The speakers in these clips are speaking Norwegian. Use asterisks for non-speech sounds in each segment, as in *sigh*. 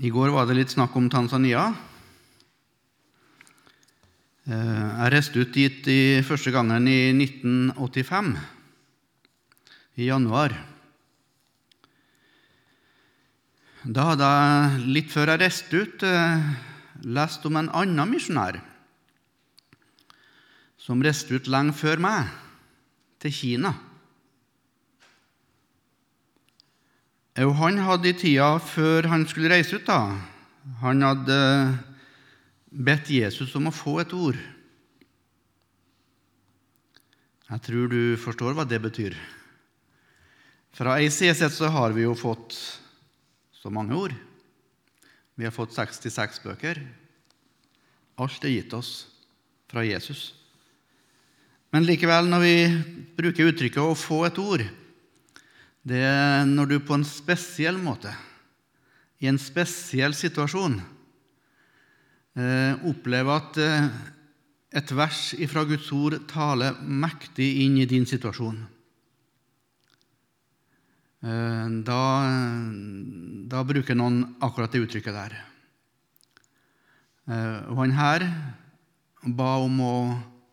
I går var det litt snakk om Tanzania. Eh, jeg reiste ut dit i første gangen i 1985, i januar. Da hadde jeg, litt før jeg reiste ut, eh, lest om en annen misjonær som reiste ut lenge før meg, til Kina. Og han hadde i tida før han skulle reise ut, da, han hadde bedt Jesus om å få et ord. Jeg tror du forstår hva det betyr. Fra ACS så har vi jo fått så mange ord. Vi har fått 66 bøker. Alt er gitt oss fra Jesus. Men likevel, når vi bruker uttrykket 'å få et ord', det er når du på en spesiell måte, i en spesiell situasjon, eh, opplever at eh, et vers fra Guds ord taler mektig inn i din situasjon. Eh, da, da bruker noen akkurat det uttrykket der. Og han her ba om å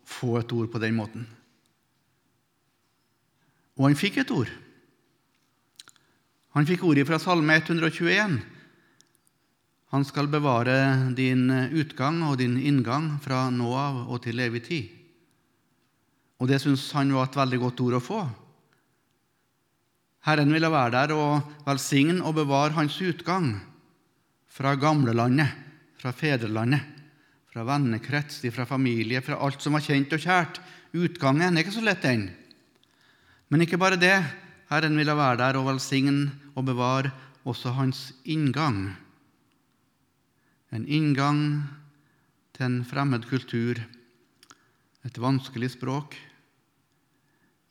få et ord på den måten. Og han fikk et ord. Han fikk ordet fra Salme 121. Han skal bevare din utgang og din inngang fra nå av og til evig tid. Og det syntes han var et veldig godt ord å få. Herren ville være der og velsigne og bevare hans utgang fra gamlelandet, fra fedrelandet, fra vennekrets, fra familie, fra alt som var kjent og kjært. Utgangen er ikke så lett, den. Men ikke bare det. Herren ville være der og velsigne og bevare også hans inngang. En inngang til en fremmed kultur, et vanskelig språk,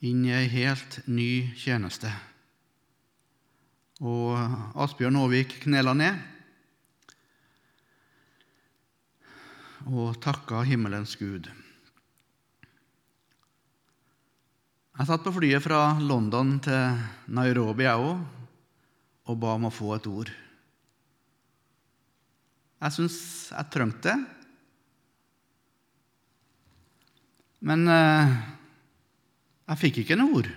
inn i ei helt ny tjeneste. Og Asbjørn Aavik knela ned og takka himmelens Gud. Jeg satt på flyet fra London til Nairobi, jeg òg, og ba om å få et ord. Jeg syns jeg trengte det. Men eh, jeg fikk ikke noe ord.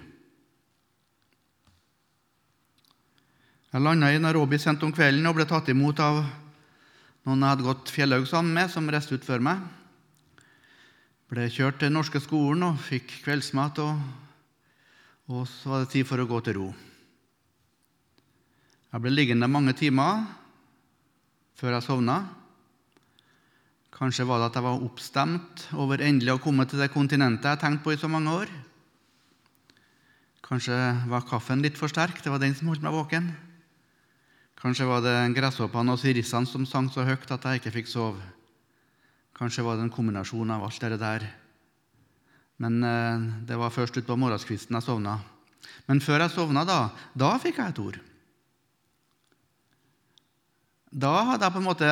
Jeg landa i Nairobi sent om kvelden og ble tatt imot av noen jeg hadde gått Fjellhaug sammen med, som reiste ut før meg. Ble kjørt til den norske skolen og fikk kveldsmat og og så var det tid for å gå til ro. Jeg ble liggende mange timer før jeg sovna. Kanskje var det at jeg var oppstemt over endelig å komme til det kontinentet jeg tenkte på i så mange år. Kanskje var kaffen litt for sterk, det var den som holdt meg våken. Kanskje var det gresshoppene og sirissene som sang så høyt at jeg ikke fikk sove. Kanskje var det en kombinasjon av alt det der. Men eh, det var først utpå morgenskvisten jeg sovna. Men før jeg sovna, da, da fikk jeg et ord. Da hadde jeg på en måte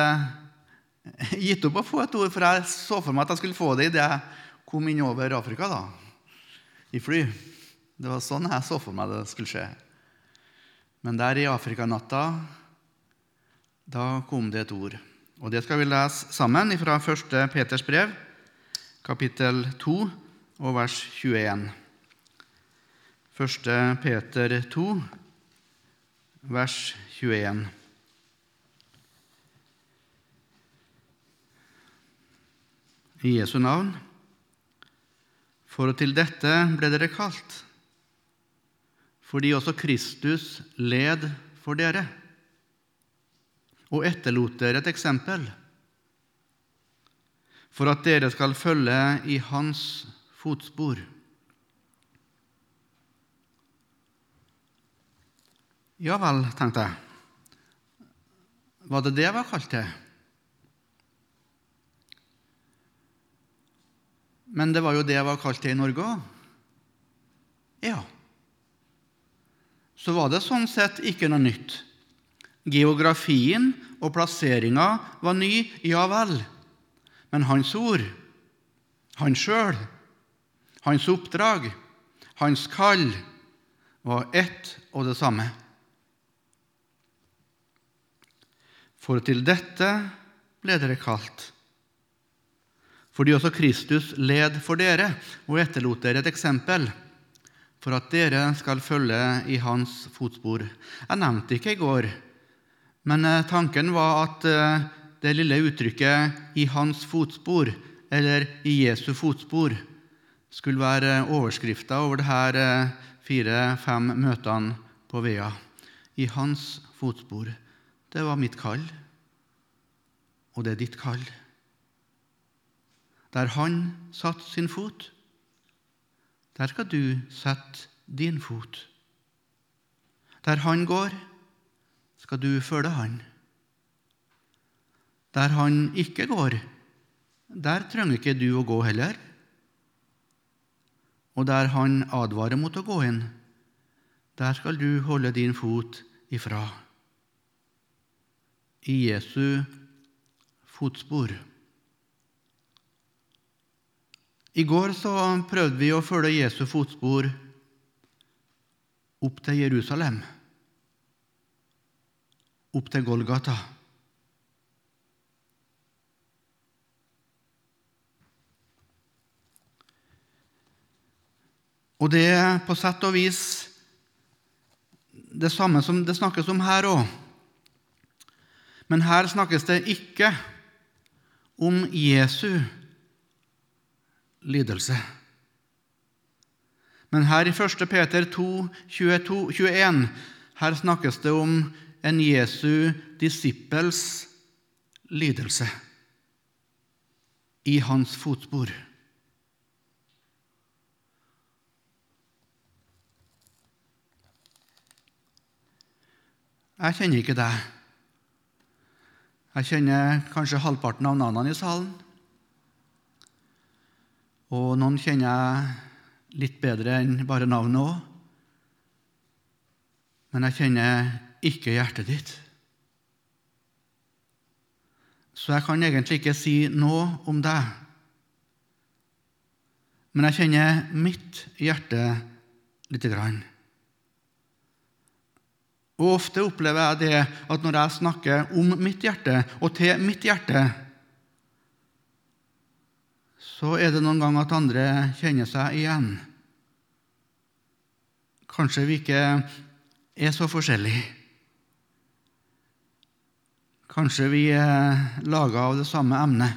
gitt opp å få et ord, for jeg så for meg at jeg skulle få det idet jeg kom inn over Afrika da, i fly. Det var sånn jeg så for meg det skulle skje. Men der i Afrikanatta, da kom det et ord. Og det skal vi lese sammen fra 1. Peters brev, kapittel 2 og vers 21. 1. Peter 2, vers 21. I Jesu navn. For til dette ble dere kalt, fordi også Kristus led for dere og etterlot dere et eksempel, for at dere skal følge i Hans fotspor. Ja vel, tenkte jeg. Var det det jeg var kalt til? Men det var jo det jeg var kalt til i Norge òg. Ja. Så var det sånn sett ikke noe nytt. Geografien og plasseringa var ny, ja vel. Men hans ord, han sjøl, hans oppdrag, hans kall, var ett og det samme. For til dette ble dere kalt. Fordi også Kristus led for dere og etterlot dere et eksempel for at dere skal følge i hans fotspor. Jeg nevnte ikke i går, men eh, tanken var at eh, det lille uttrykket 'i hans fotspor' eller 'i Jesu fotspor' skulle være overskrifta over disse fire-fem møtene på Vea. I hans fotspor. Det var mitt kall, og det er ditt kall. Der han satte sin fot, der skal du sette din fot. Der han går, skal du følge han. Der han ikke går, der trenger ikke du å gå heller. Og der han advarer mot å gå inn, der skal du holde din fot ifra. I Jesu fotspor. I går så prøvde vi å følge Jesu fotspor opp til Jerusalem, opp til Golgata. Og det er på sett og vis det samme som det snakkes om her òg. Men her snakkes det ikke om Jesu lidelse. Men her i 1. Peter 2, 22, 21 her snakkes det om en Jesu disippels lidelse i hans fotspor. Jeg kjenner ikke deg. Jeg kjenner kanskje halvparten av navnene i salen. Og noen kjenner jeg litt bedre enn bare navnet òg. Men jeg kjenner ikke hjertet ditt. Så jeg kan egentlig ikke si noe om deg. Men jeg kjenner mitt hjerte lite grann. Og Ofte opplever jeg det at når jeg snakker om mitt hjerte og til mitt hjerte, så er det noen ganger at andre kjenner seg igjen. Kanskje vi ikke er så forskjellige. Kanskje vi er laga av det samme emnet,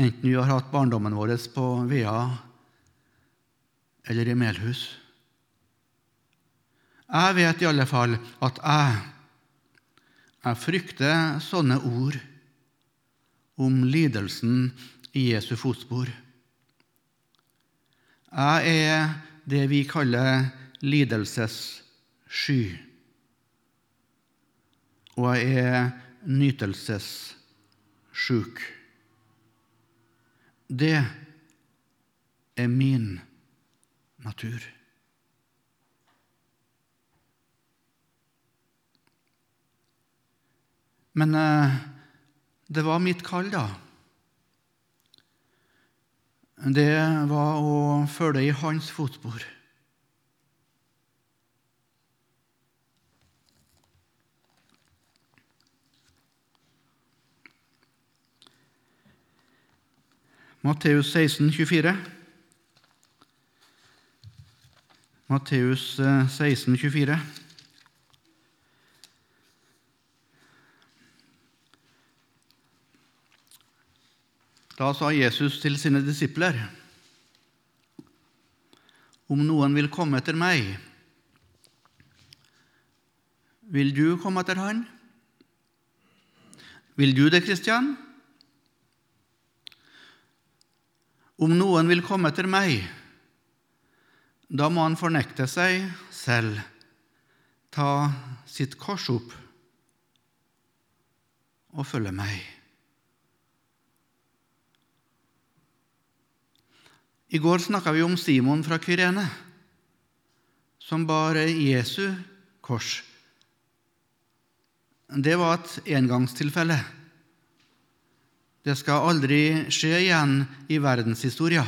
enten vi har hatt barndommen vår på Vea eller i Melhus. Jeg vet i alle fall at jeg, jeg frykter sånne ord om lidelsen i Jesu fotspor. Jeg er det vi kaller lidelsessky. Og jeg er nytelsessjuk. Det er min natur. Men eh, det var mitt kall, da. Det var å følge i hans fotspor. Matteus 16, 24. Matteus 16, 24. Da sa Jesus til sine disipler.: Om noen vil komme etter meg, vil du komme etter han? Vil du det, Kristian? Om noen vil komme etter meg, da må han fornekte seg selv, ta sitt kors opp og følge meg. I går snakka vi om Simon fra Kyrene, som bar Jesu kors. Det var et engangstilfelle. Det skal aldri skje igjen i verdenshistoria.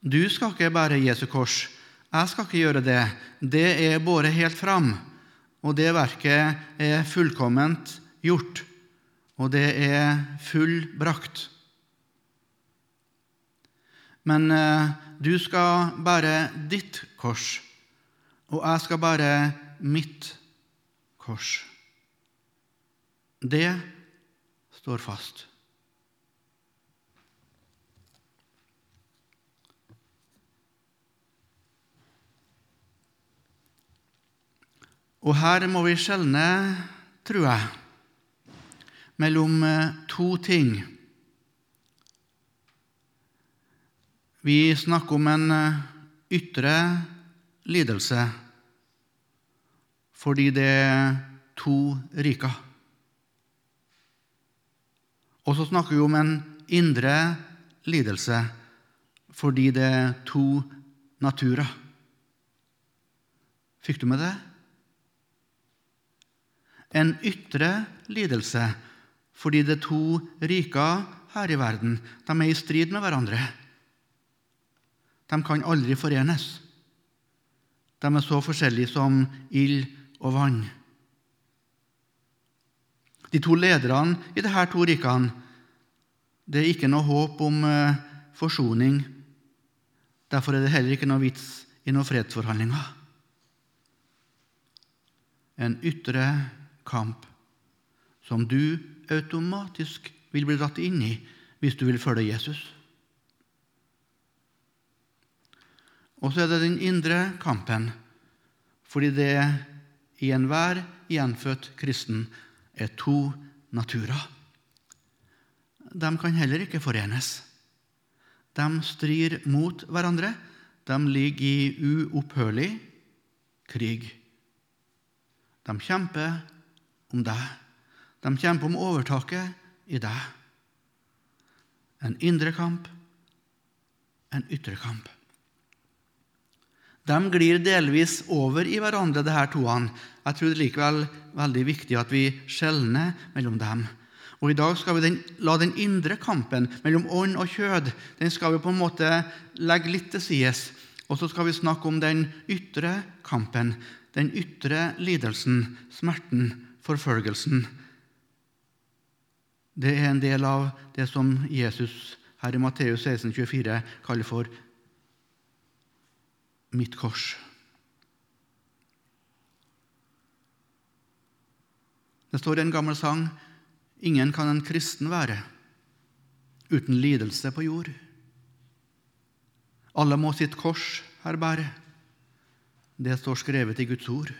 Du skal ikke bære Jesu kors. Jeg skal ikke gjøre det. Det er båret helt fram og det verket er fullkomment gjort, og det er fullbrakt. Men eh, du skal bære ditt kors, og jeg skal bære mitt kors. Det står fast. Og her må vi skjelne, tror jeg, mellom eh, to ting. Vi snakker om en eh, ytre lidelse fordi det er to riker. Og så snakker vi om en indre lidelse fordi det er to naturer. Fikk du med det? En ytre lidelse fordi det er to riker her i verden. De er i strid med hverandre. De kan aldri forenes. De er så forskjellige som ild og vann. De to lederne i disse to rikene det er ikke noe håp om eh, forsoning. Derfor er det heller ikke noe vits i noen fredsforhandlinger. En ytre kamp som du automatisk vil bli dratt inn i hvis du vil følge Jesus. Og så er det den indre kampen, fordi det i enhver gjenfødt kristen er to naturer. De kan heller ikke forenes. De strir mot hverandre. De ligger i uopphørlig krig. De kjemper om deg. De kjemper om overtaket i deg. En indre kamp, en ytre kamp. De glir delvis over i hverandre, de her toene. Jeg tror det er likevel veldig viktig at vi skjelner mellom dem. Og I dag skal vi den, la den indre kampen mellom ånd og kjød den skal vi på en måte legge litt til side. Og så skal vi snakke om den ytre kampen, den ytre lidelsen, smerten, forfølgelsen. Det er en del av det som Jesus her i Matteus 16, 24 kaller for mitt kors. Det står i en gammel sang ingen kan en kristen være uten lidelse på jord. Alle må sitt kors her bære. Det står skrevet i Guds ord.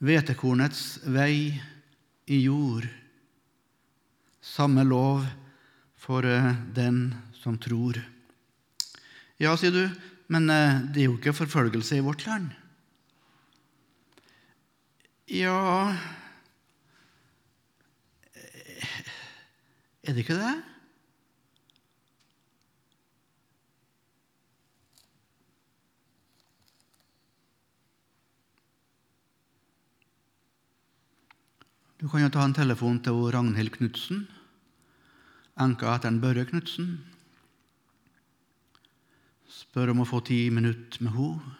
Hvetekornets vei i jord. Samme lov for eh, den som tror. Ja, sier du, men eh, det er jo ikke forfølgelse i vårt land. Ja Er det ikke det? Du kan jo ta en telefon til Ragnhild Knutsen, enka etter en Børre Knutsen. Spør om å få ti minutter med henne.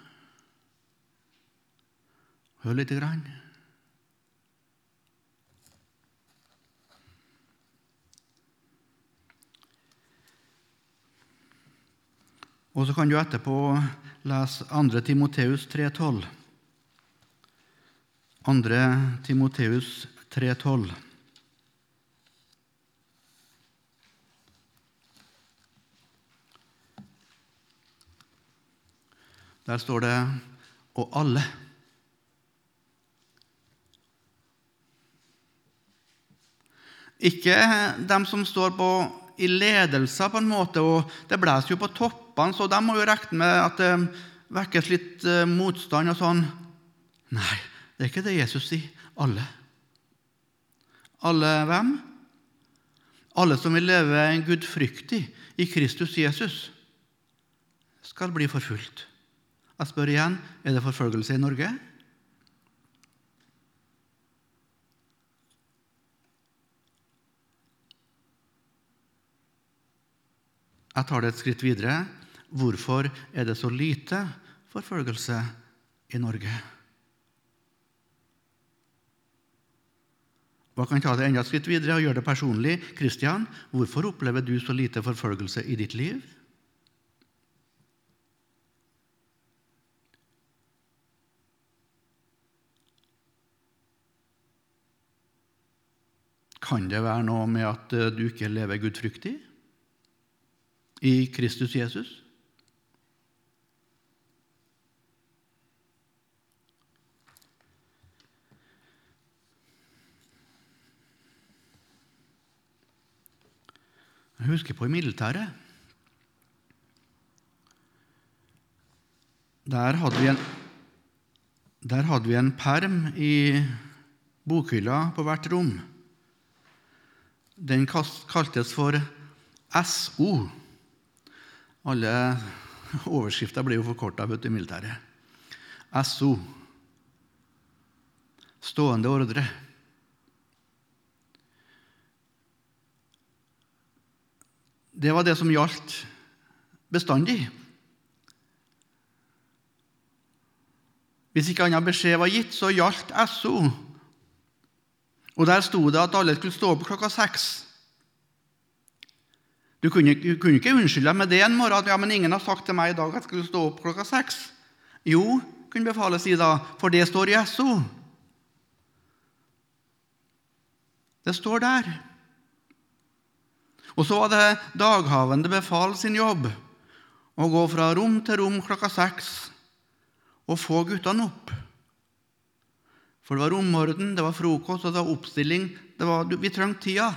Hør lite grann. Og så kan du etterpå lese 2. Timoteus 3,12. 2. Timoteus 3,12. Der står det 'og alle'. Ikke dem som står på, i ledelse, på en måte, og det blåser jo på toppene, så de må jo regne med at det vekkes litt eh, motstand og sånn. Nei, det er ikke det Jesus sier. Alle. Alle hvem? Alle som vil leve gudfryktig i Kristus Jesus, skal bli forfulgt. Jeg spør igjen er det forfølgelse i Norge. Jeg tar det et skritt videre. Hvorfor er det så lite forfølgelse i Norge? Hva kan ta det enda et skritt videre og gjøre det personlig? Kristian, hvorfor opplever du så lite forfølgelse i ditt liv? Kan det være noe med at eh, du ikke lever gudfryktig i Kristus Jesus? Jeg husker på i militæret. Der hadde vi en, der hadde vi en perm i bokhylla på hvert rom. Den kaltes for SO. Alle *laughs* overskrifter blir jo forkorta i militæret. SO. Stående ordre. Det var det som gjaldt bestandig. Hvis ikke annen beskjed var gitt, så gjaldt SO. Og der sto det at alle skulle stå opp klokka seks. Du kunne, kunne ikke unnskylde deg med det en morgen. at ja, men 'Ingen har sagt til meg i dag at jeg skulle stå opp klokka seks.' Jo, kunne befalet si da, for det står i SO. Det står der. Og så var det daghavende befal sin jobb å gå fra rom til rom klokka seks og få guttene opp. For det var romorden, det var frokost, og det var oppstilling. Det var, vi trengte tida.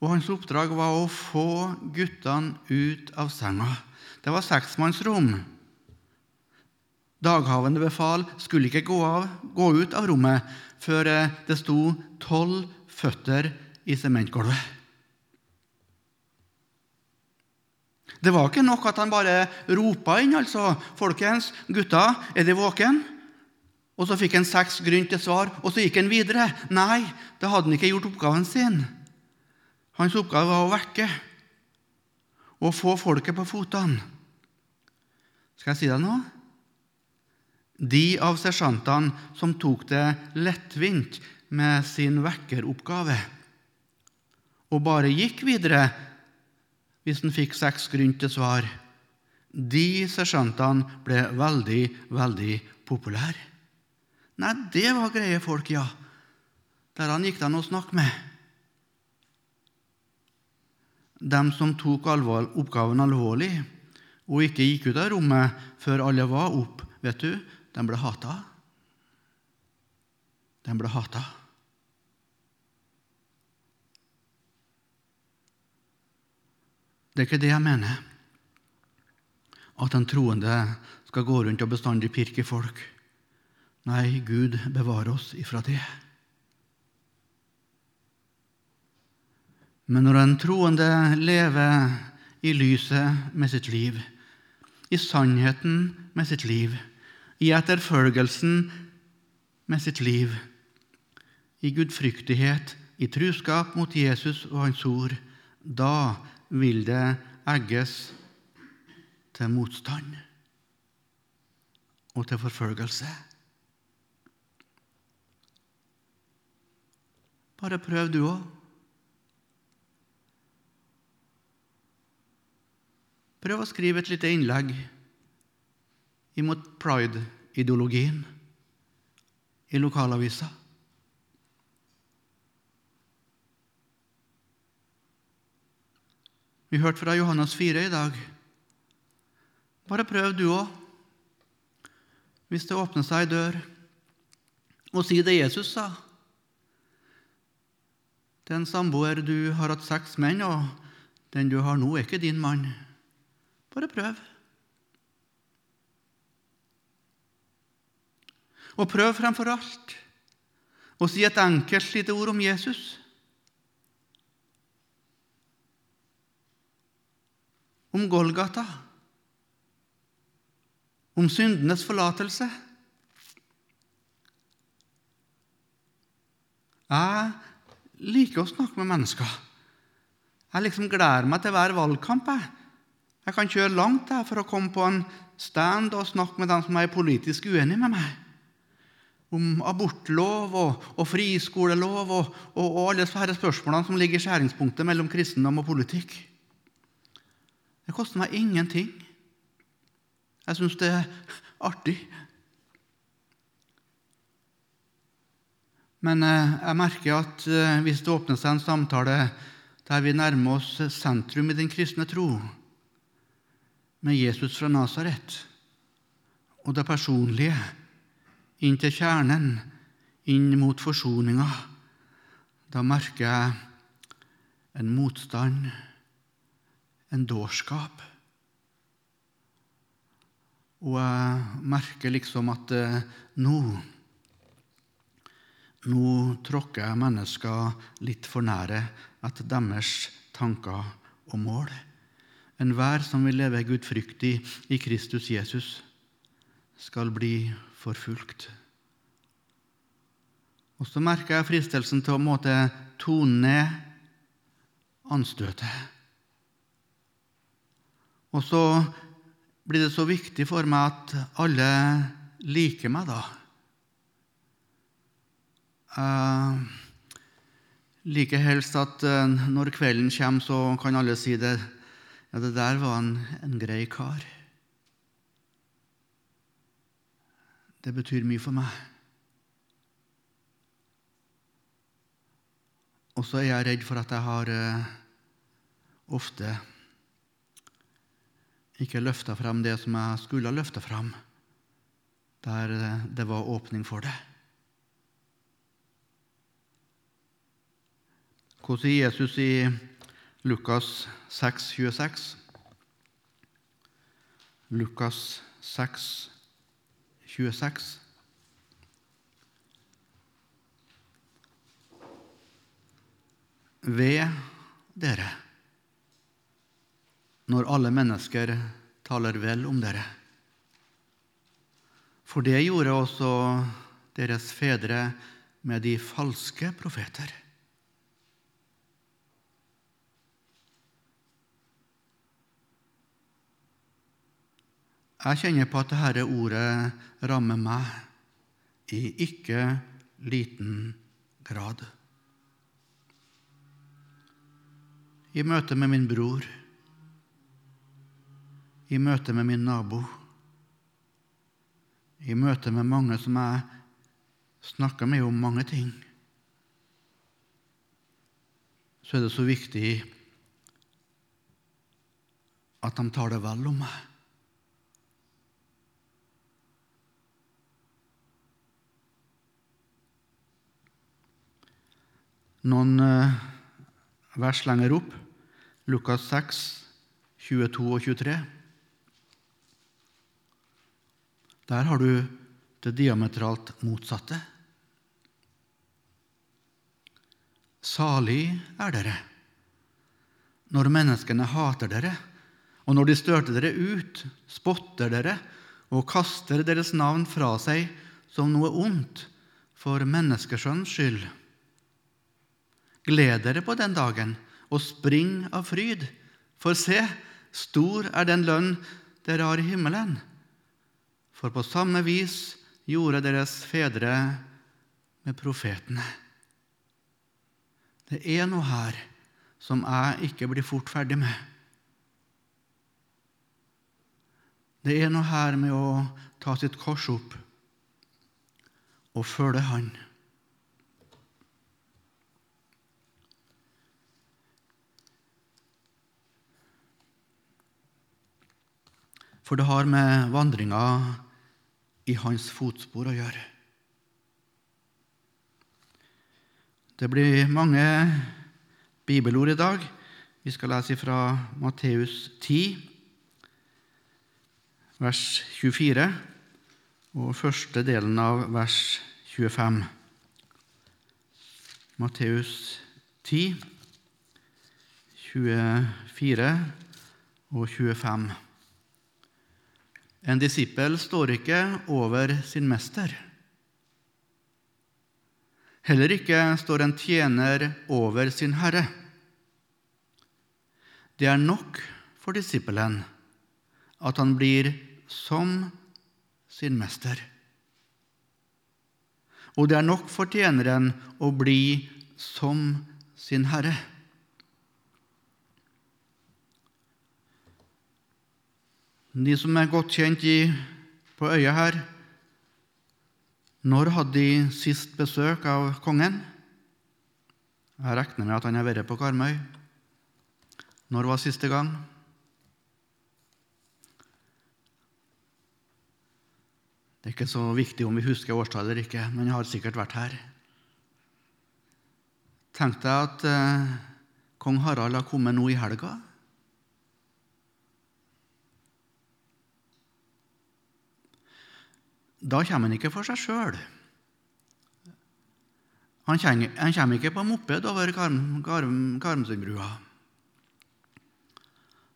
Og hans oppdrag var å få guttene ut av senga. Det var seksmannsrom. Daghavende befal skulle ikke gå, av, gå ut av rommet før det sto tolv føtter i sementgulvet. Det var ikke nok at han bare ropa inn, altså. 'Folkens, gutta, er de våken?' Og så fikk han seks grunn til svar, og så gikk han videre. Nei, da hadde han ikke gjort oppgaven sin. Hans oppgave var å vekke og få folket på fotene. Skal jeg si deg noe? De av sersjantene som tok det lettvint med sin vekkeroppgave, og bare gikk videre hvis han fikk seks grunn til svar. De sersjantene ble veldig, veldig populære. Nei, det var greie folk, ja. Der han gikk det an å snakke med. Dem som tok alvor, oppgaven alvorlig og ikke gikk ut av rommet før alle var opp, vet du, de ble hata. De ble hata. Det er ikke det jeg mener, at en troende skal gå rundt og bestandig pirke folk. Nei, Gud bevare oss ifra det. Men når en troende lever i lyset med sitt liv, i sannheten med sitt liv, i etterfølgelsen med sitt liv, i gudfryktighet, i truskap mot Jesus og Hans ord, da vil det egges til motstand og til forfølgelse. Bare prøv, du òg. Prøv å skrive et lite innlegg imot pride-ideologien i lokalavisa. Vi hørte fra Johannes 4 i dag. Bare prøv, du òg. Hvis det åpner seg ei dør, og si det Jesus sa. Den samboer du har hatt seks menn, og den du har nå, er ikke din mann. Bare prøv. Og prøv fremfor alt å si et enkelt lite ord om Jesus. om Golgata, om syndenes forlatelse. Jeg liker å snakke med mennesker. Jeg liksom gleder meg til hver valgkamp. Jeg, jeg kan kjøre langt jeg, for å komme på en stand og snakke med dem som er politisk uenige med meg. om abortlov og, og friskolelov og, og, og alle disse spørsmålene som ligger i skjæringspunktet mellom kristendom og politikk. Det koster meg ingenting. Jeg syns det er artig. Men eh, jeg merker at eh, hvis det åpner seg en samtale der vi nærmer oss sentrum i den kristne tro, med Jesus fra Nasaret, og det personlige, inn til kjernen, inn mot forsoninga, da merker jeg en motstand, en dårskap. Og jeg merker liksom at eh, nå nå tråkker jeg mennesker litt for nære etter deres tanker og mål Enhver som vil leve gudfryktig i Kristus Jesus, skal bli forfulgt. Og så merker jeg fristelsen til å måte tone ned anstøtet. Og så blir det så viktig for meg at alle liker meg, da. Jeg liker helst at uh, når kvelden kommer, så kan alle si det. Ja, det der var en, en grei kar. Det betyr mye for meg. Og så er jeg redd for at jeg har uh, ofte ikke løfta fram det som jeg skulle ha løfta fram, der det var åpning for det. Hva sier Jesus i Lukas 6, 26? Lukas 6, 26. Ved dere når alle mennesker taler vel om dere. For det gjorde også deres fedre med de falske profeter. Jeg kjenner på at dette ordet rammer meg i ikke liten grad. I møte med min bror, i møte med min nabo, i møte med mange som jeg snakker med om mange ting, så er det så viktig at de tar det vel om meg. Noen eh, vers lenger opp, Lukas 6, 22 og 23. Der har du det diametralt motsatte. Salig er dere når menneskene hater dere, og når de størter dere ut, spotter dere og kaster deres navn fra seg som noe ondt for menneskesjønns skyld. Gled dere på den dagen og spring av fryd, for se, stor er den lønn dere har i himmelen. For på samme vis gjorde deres fedre med profetene. Det er noe her som jeg ikke blir fort ferdig med. Det er noe her med å ta sitt kors opp og følge Han. For det har med vandringa i hans fotspor å gjøre. Det blir mange bibelord i dag. Vi skal lese fra Matteus 10, vers 24, og første delen av vers 25. Matteus 10, 24 og 25. En disippel står ikke over sin mester. Heller ikke står en tjener over sin herre. Det er nok for disippelen at han blir som sin mester. og det er nok for tjeneren å bli som sin herre. De som er godt kjent i, på øya her, når hadde de sist besøk av kongen? Jeg regner med at han har vært på Karmøy. Når var siste gang? Det er ikke så viktig om vi husker årstallet eller ikke, men jeg har sikkert vært her. Tenk deg at eh, kong Harald har kommet nå i helga. Da kommer han ikke for seg sjøl. Han, han kommer ikke på moped over Karm, Karm, Karmsundbrua.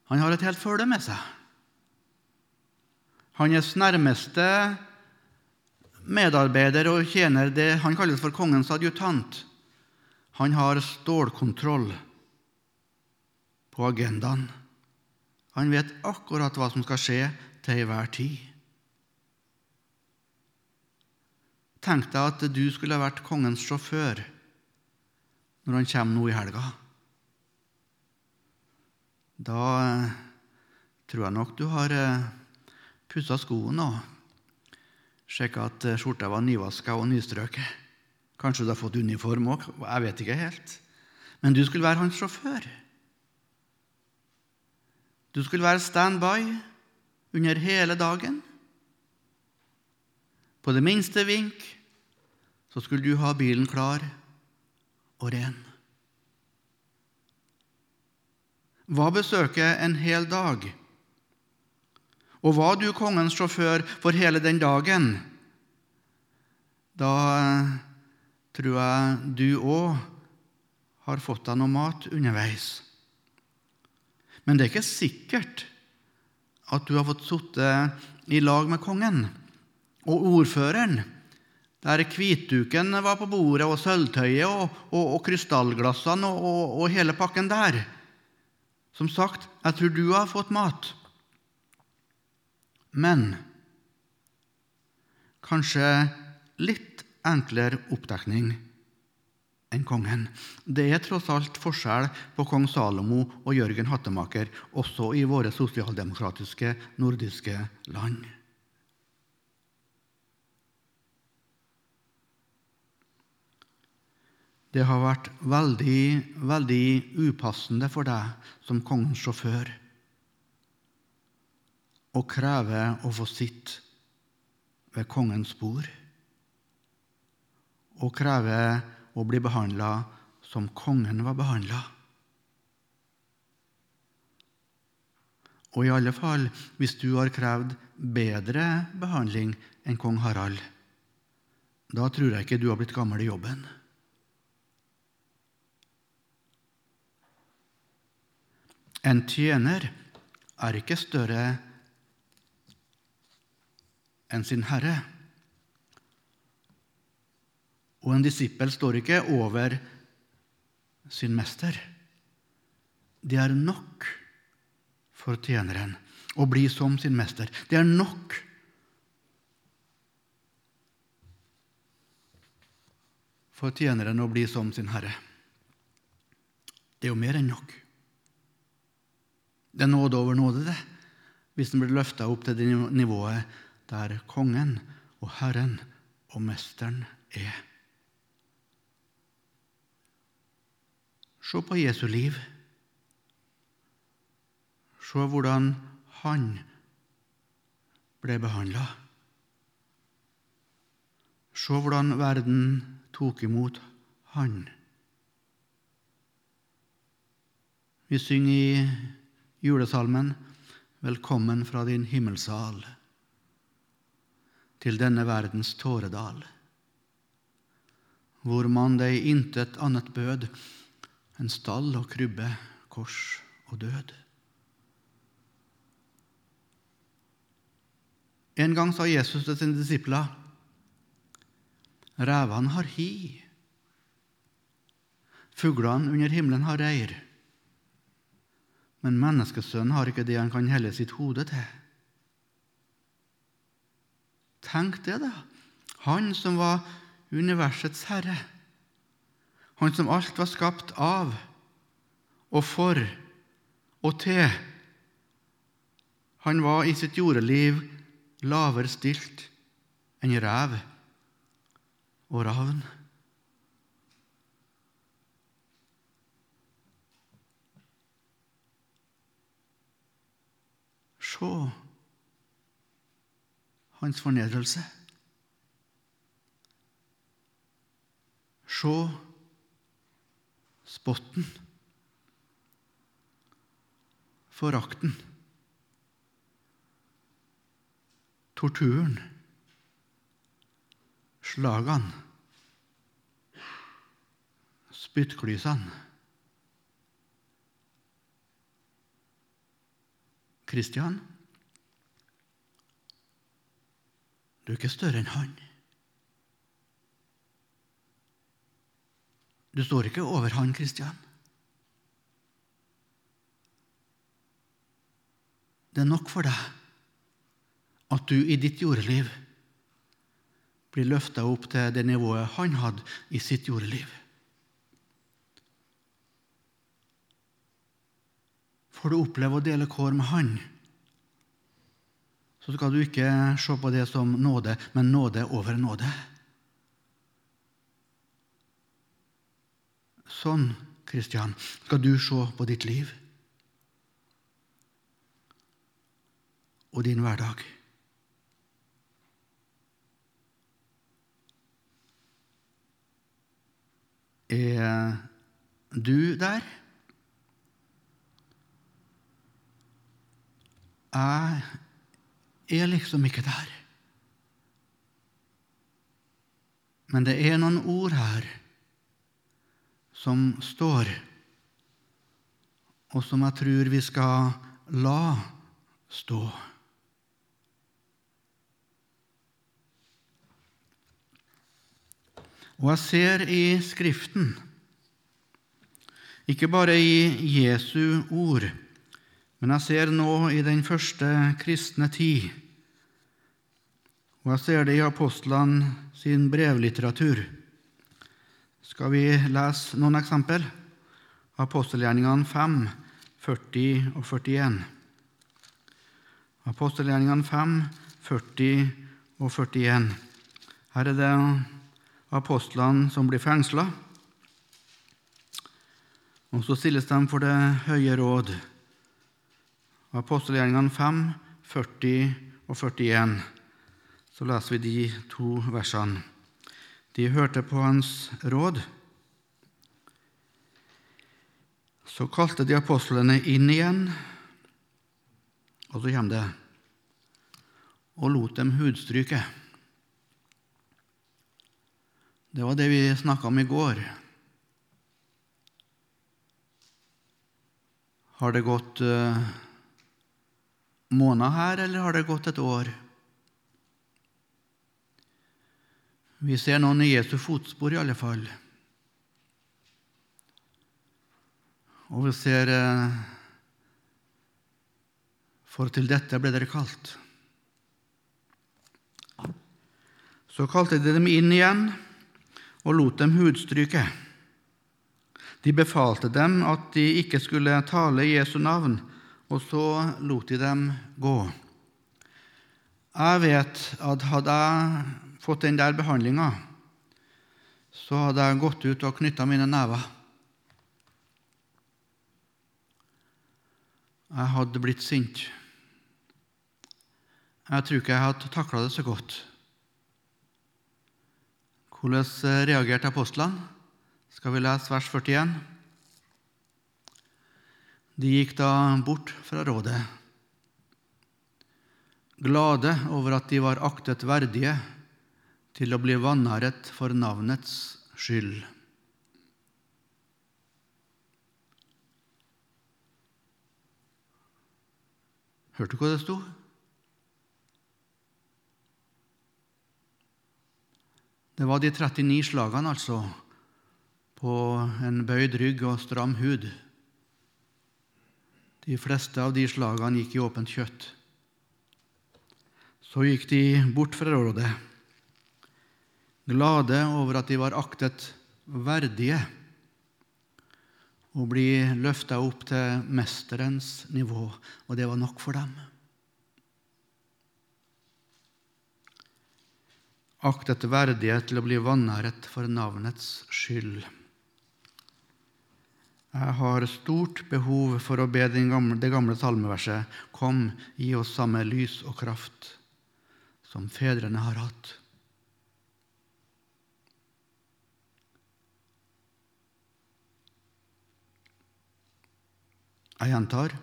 Han har et helt følge med seg. Hans nærmeste medarbeider og tjener, det han kalles for kongens adjutant, han har stålkontroll på agendaen. Han vet akkurat hva som skal skje til enhver tid. Tenk deg at du skulle ha vært kongens sjåfør når han kommer nå i helga. Da eh, tror jeg nok du har eh, pussa skoene og sjekka at eh, skjorta var nyvaska og nystrøket. Kanskje du har fått uniform òg, jeg vet ikke helt. Men du skulle være hans sjåfør. Du skulle være standby under hele dagen. På det minste vink så skulle du ha bilen klar og ren. Hva besøker en hel dag? Og var du kongens sjåfør for hele den dagen, da eh, tror jeg du òg har fått deg noe mat underveis. Men det er ikke sikkert at du har fått sitte i lag med kongen og ordføreren, der hvitduken var på bordet, og sølvtøyet og, og, og krystallglassene og, og, hele pakken der. Som sagt, jeg tror du har fått mat. Men kanskje litt enklere oppdekning enn kongen. Det er tross alt forskjell på kong Salomo og Jørgen Hattemaker, også i våre sosialdemokratiske nordiske land. Det har vært veldig, veldig upassende for deg som kongens sjåfør å kreve å få sitte ved kongens bord og kreve å bli behandla som kongen var behandla. Og i alle fall hvis du har krevd bedre behandling enn kong Harald. Da tror jeg ikke du har blitt gammel i jobben. En tjener er ikke større enn sin herre. Og en disippel står ikke over sin mester. Det er nok for tjeneren å bli som sin mester. Det er nok. For tjeneren å bli som sin herre. Det er jo mer enn nok. Det er nåde over nåde, det, hvis den blir løfta opp til det nivået der kongen og Herren og Mesteren er. Se på Jesu liv. Se hvordan han ble behandla. Se hvordan verden tok imot han. Vi synger i julesalmen 'Velkommen fra din himmelsal' til denne verdens tåredal, hvor man deg intet annet bød enn stall og krybbe, kors og død. En gang sa Jesus til sine disipler, 'Revene har hi, fuglene under himmelen har reir.' Men menneskesønnen har ikke det han kan helle sitt hode til. Tenk det, da. Han som var universets herre. Han som alt var skapt av og for og til. Han var i sitt jordeliv lavere stilt enn rev og ravn. Se hans fornedrelse. Se spotten, forakten, torturen, slagene, spyttklysene. Kristian, du er ikke større enn han. Du står ikke over han, Kristian. Det er nok for deg at du i ditt jordeliv blir løfta opp til det nivået han hadde i sitt jordeliv. Får du oppleve å dele kår med Han, så skal du ikke se på det som nåde, men nåde over nåde. Sånn, Kristian, skal du se på ditt liv og din hverdag. Er du der? Jeg er liksom ikke der. Men det er noen ord her som står, og som jeg tror vi skal la stå. Og jeg ser i Skriften, ikke bare i Jesu ord, men jeg ser nå i den første kristne tid, og jeg ser det i apostlene sin brevlitteratur. Skal vi lese noen eksempel? Apostelgjerningene 5, 40 og 41. Apostelgjerningene 5, 40 og 41. Her er det apostlene som blir fengsla, og så stilles de for det høye råd. Apostelgjerningene 5, 40 og 41. Så leser vi de to versene. De hørte på hans råd. Så kalte de apostlene inn igjen, og så kommer det, og lot dem hudstryke. Det var det vi snakka om i går. Har det gått uh, måneder her, eller har det gått et år? Vi ser noen i Jesu fotspor, i alle fall. Og vi ser eh, For til dette ble dere kalt. Så kalte de dem inn igjen og lot dem hudstryke. De befalte dem at de ikke skulle tale i Jesu navn, og så lot de dem gå. Jeg vet at hadde jeg fått den der behandlinga, så hadde jeg gått ut og knytta mine never. Jeg hadde blitt sint. Jeg tror ikke jeg hadde takla det så godt. Hvordan reagerte apostlene? Skal vi lese vers 41? De gikk da bort fra rådet, glade over at de var aktet verdige til å bli vanæret for navnets skyld. Hørte du hva det sto? Det var de 39 slagene, altså, på en bøyd rygg og stram hud. De fleste av de slagene gikk i åpent kjøtt. Så gikk de bort fra rådet. glade over at de var aktet verdige å bli løfta opp til mesterens nivå, og det var nok for dem. Aktet verdige til å bli vanæret for navnets skyld. Jeg har stort behov for å be gamle, det gamle salmeverset Kom, gi oss samme lys og kraft som fedrene har hatt. Jeg gjentar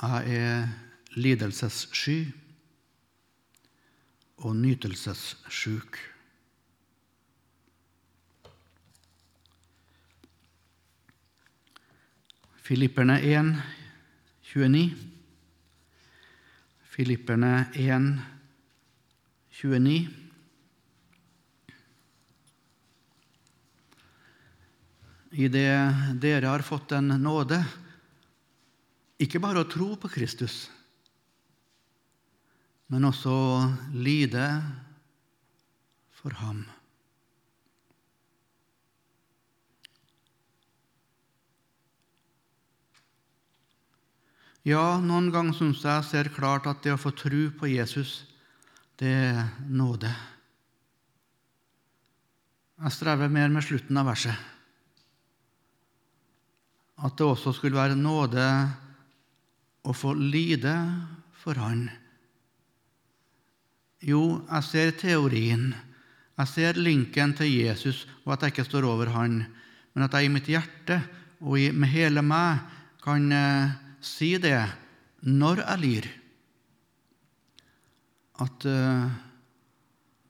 jeg er lidelsessky og nytelsessjuk. Filipperne 1, 29. Filipperne 1, 29. i det dere har fått en nåde, ikke bare å tro på Kristus, men også å lide for ham. Ja, noen ganger syns jeg ser klart at det å få tro på Jesus, det er nåde. Jeg strever mer med slutten av verset at det også skulle være nåde å få lide for Han. Jo, jeg ser teorien, jeg ser linken til Jesus, og at jeg ikke står over Han, men at jeg i mitt hjerte og med hele meg kan eh, si det når jeg lir, at uh,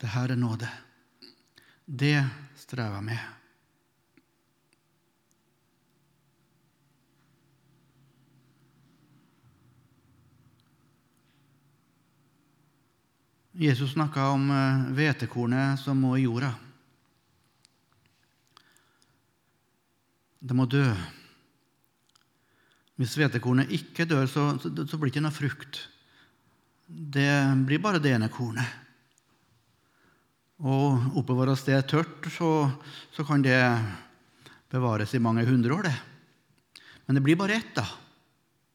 det her er nåde. Det strever jeg med. Jesus snakka om eh, hvetekornet som må i jorda. Det må dø. Hvis hvetekornet ikke dør, så, så, så, blir det ikke noe frukt. Det blir bare det ene kornet. Og oppbevares det tørt, så, så, kan det bevares i mange hundre år, det. Men det blir bare ett, da.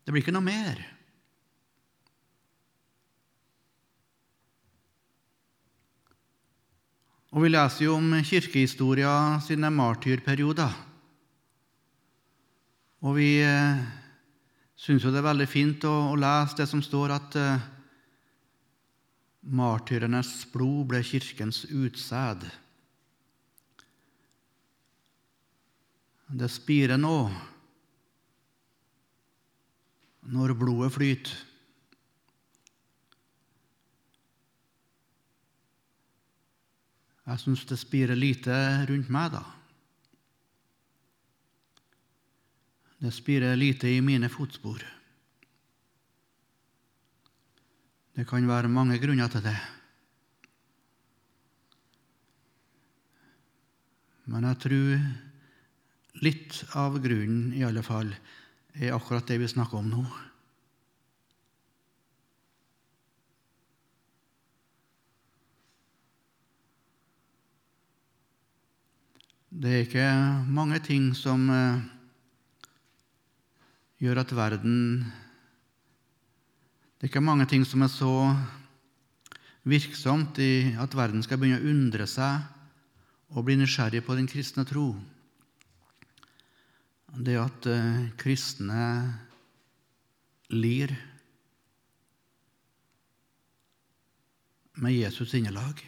Det blir ikke noe mer. Og vi leser jo om kirkehistoria sine martyrperioder. Og vi eh, syns jo det er veldig fint å, å, lese det som står at eh, martyrenes blod ble kirkens utsæd. Det spirer nå når blodet flyter. Jeg syns det spirer lite rundt meg, da. Det spirer lite i mine fotspor. Det kan være mange grunner til det. Men jeg tror litt av grunnen, i alle fall, er akkurat det vi snakker om nå. Det er ikke mange ting som eh, gjør at verden Det er ikke mange ting som er så virksomt i at verden skal begynne å undre seg og bli nysgjerrig på den kristne tro. Det at eh, kristne lir med Jesus sinnelag.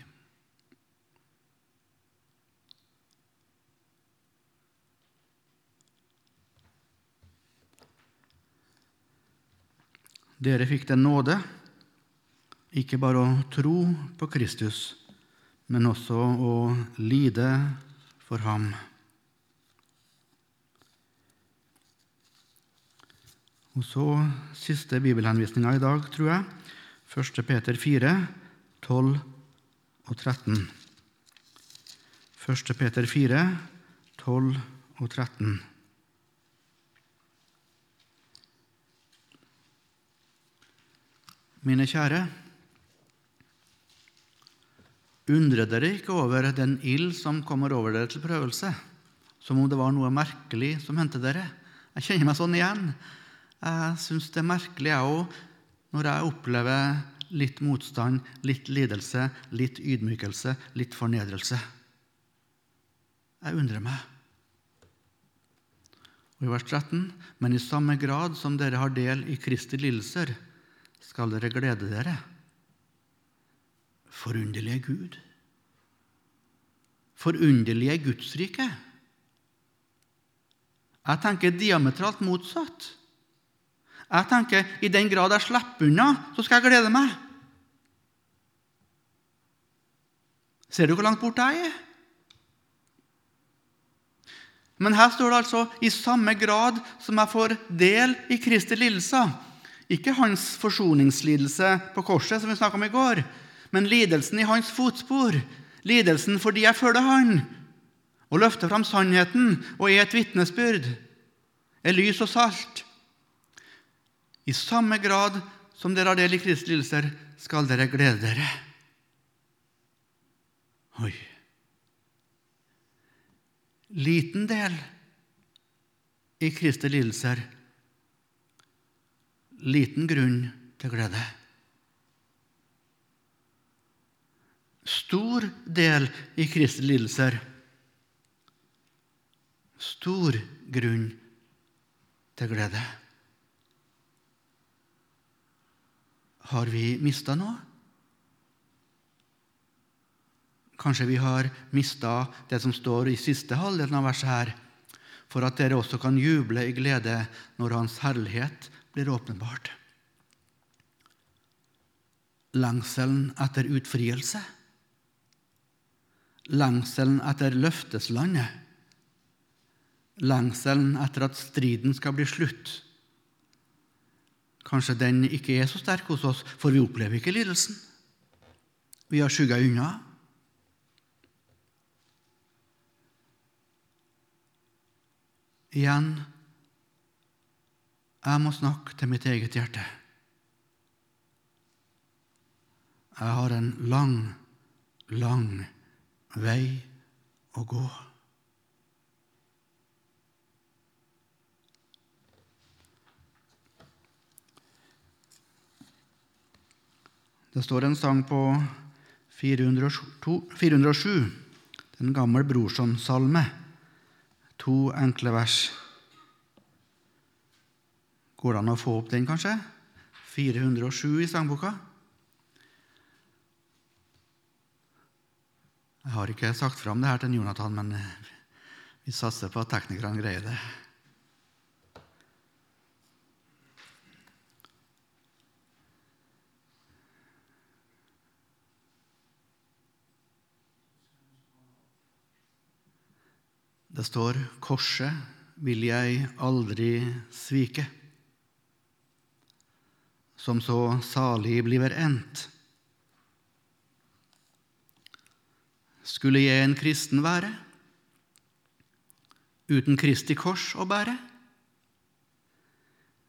Dere fikk den nåde, ikke bare å tro på Kristus, men også å lide for ham. Og så siste bibelhenvisninga i dag, tror jeg. 1. Peter 4, 12 og 13. 1. Peter 4, 12 og 13. Mine kjære, Undrer dere ikke over den ild som kommer over dere til prøvelse, som om det var noe merkelig som hendte dere? Jeg kjenner meg sånn igjen. Jeg syns det er merkelig, jeg òg, når jeg opplever litt motstand, litt lidelse, litt ydmykelse, litt fornedrelse. Jeg undrer meg. Og i vers 13.: Men i samme grad som dere har del i Kristi lidelser, skal dere glede dere. Forunderlige Gud. Forunderlige Gudsrike. Jeg tenker diametralt motsatt. Jeg tenker i den grad jeg slipper unna, så skal jeg glede meg. Ser du hvor langt borte jeg er? Men her står det altså 'i samme grad som jeg får del i Kristi lidelser'. Ikke hans forsoningslidelse på korset, som vi snakka om i går, men lidelsen i hans fotspor. Lidelsen fordi jeg følger han og løfter fram sannheten og er et vitnesbyrd, er lys og salt. I samme grad som dere har del i Kristi lidelser, skal dere glede dere. Oi liten del i Kristi lidelser, liten grunn til glede. Stor del i Kristi lidelser, stor grunn til glede. Har vi mista noe? Kanskje vi har mista det som står i siste halvdelen av verset her, for at dere også kan juble i glede når Hans herlighet blir åpenbart. Lengselen etter utfrielse. Lengselen etter løfteslandet. Lengselen etter at striden skal bli slutt. Kanskje den ikke er så sterk hos oss, for vi opplever ikke lidelsen. Vi har skygga unna. Igjen jeg må snakke til mitt eget hjerte. Jeg har en lang, lang vei å gå. Det står en sang på 407, 407 en gammel brorsonsalme. to enkle vers. Går det an å få opp den, kanskje? 407 i sangboka. Jeg har ikke sagt fram det her til Jonathan, men vi satser på at teknikerne greier det. Det står 'Korset vil jeg aldri svike', som så salig bliver endt. Skulle jeg en kristen være, uten Kristi kors å bære?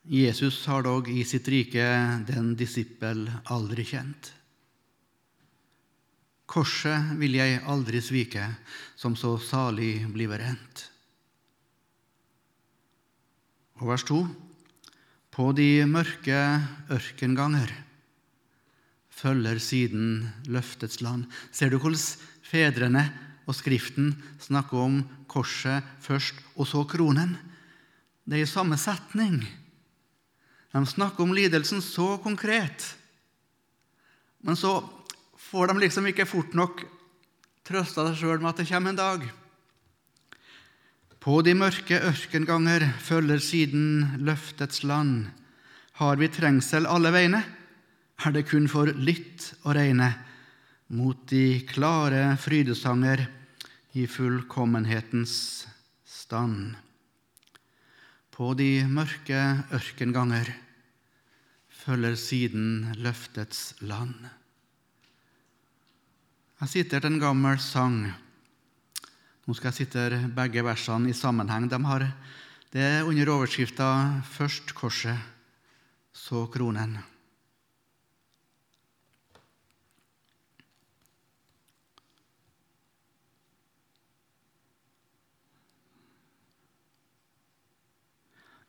Jesus har dog i sitt rike den disippel aldri kjent. Korset vil jeg aldri svike, som så salig bliver endt. Og vers 2.: På de mørke ørkenganger følger siden løftets land. Ser du hvordan fedrene og Skriften snakker om korset først, og så kronen? Det er i samme setning. De snakker om lidelsen så konkret. Men så får de liksom ikke fort nok trøsta seg sjøl med at det kommer en dag. På de mørke ørkenganger følger siden løftets land. Har vi trengsel alle veiene, er det kun for litt å regne mot de klare frydesanger i fullkommenhetens stand. På de mørke ørkenganger følger siden løftets land. Jeg siterte en gammel sang. Nå skal jeg sitere begge versene i sammenheng. De har, det er under overskrifta 'Først korset, så kronen'.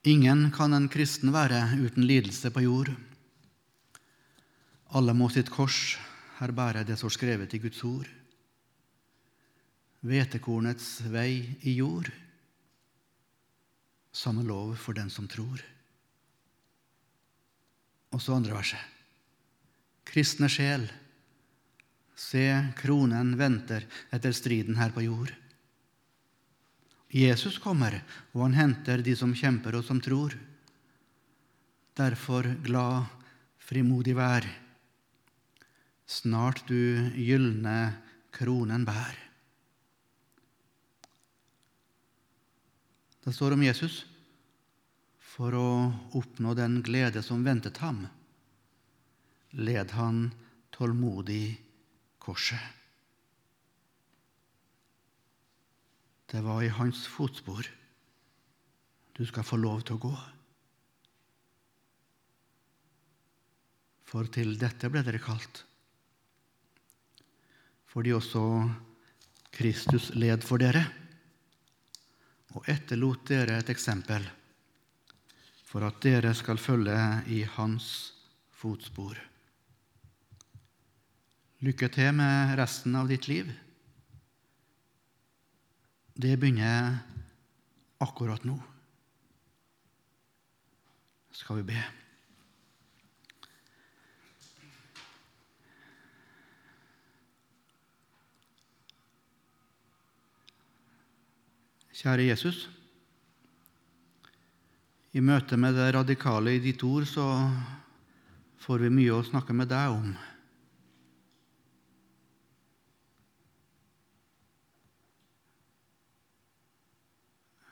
Ingen kan en kristen være uten lidelse på jord. Alle må sitt kors, her bære det som skrevet i Guds ord. Hvetekornets vei i jord, samme lov for den som tror. Og så andre verset. Kristne sjel, se kronen venter etter striden her på jord. Jesus kommer, og han henter de som kjemper og som tror. Derfor glad, frimodig vær. Snart du gylne kronen bær. Det står om Jesus for å oppnå den glede som ventet ham, led han tålmodig korset. Det var i hans fotspor du skal få lov til å gå. For til dette ble dere kalt. Fordi også Kristus led for dere og etterlot dere et eksempel for at dere skal følge i hans fotspor. Lykke til med resten av ditt liv det begynner akkurat nå. Skal vi be. Kjære Jesus. I møte med det radikale i ditt ord så får vi mye å snakke med deg om.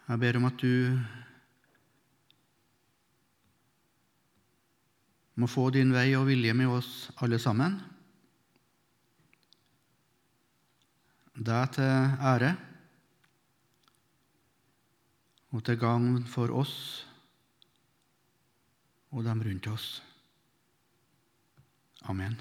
Jeg ber om at du må få din vei og vilje med oss alle sammen. Deg til ære og til gagn for oss og dem rundt oss. Amen.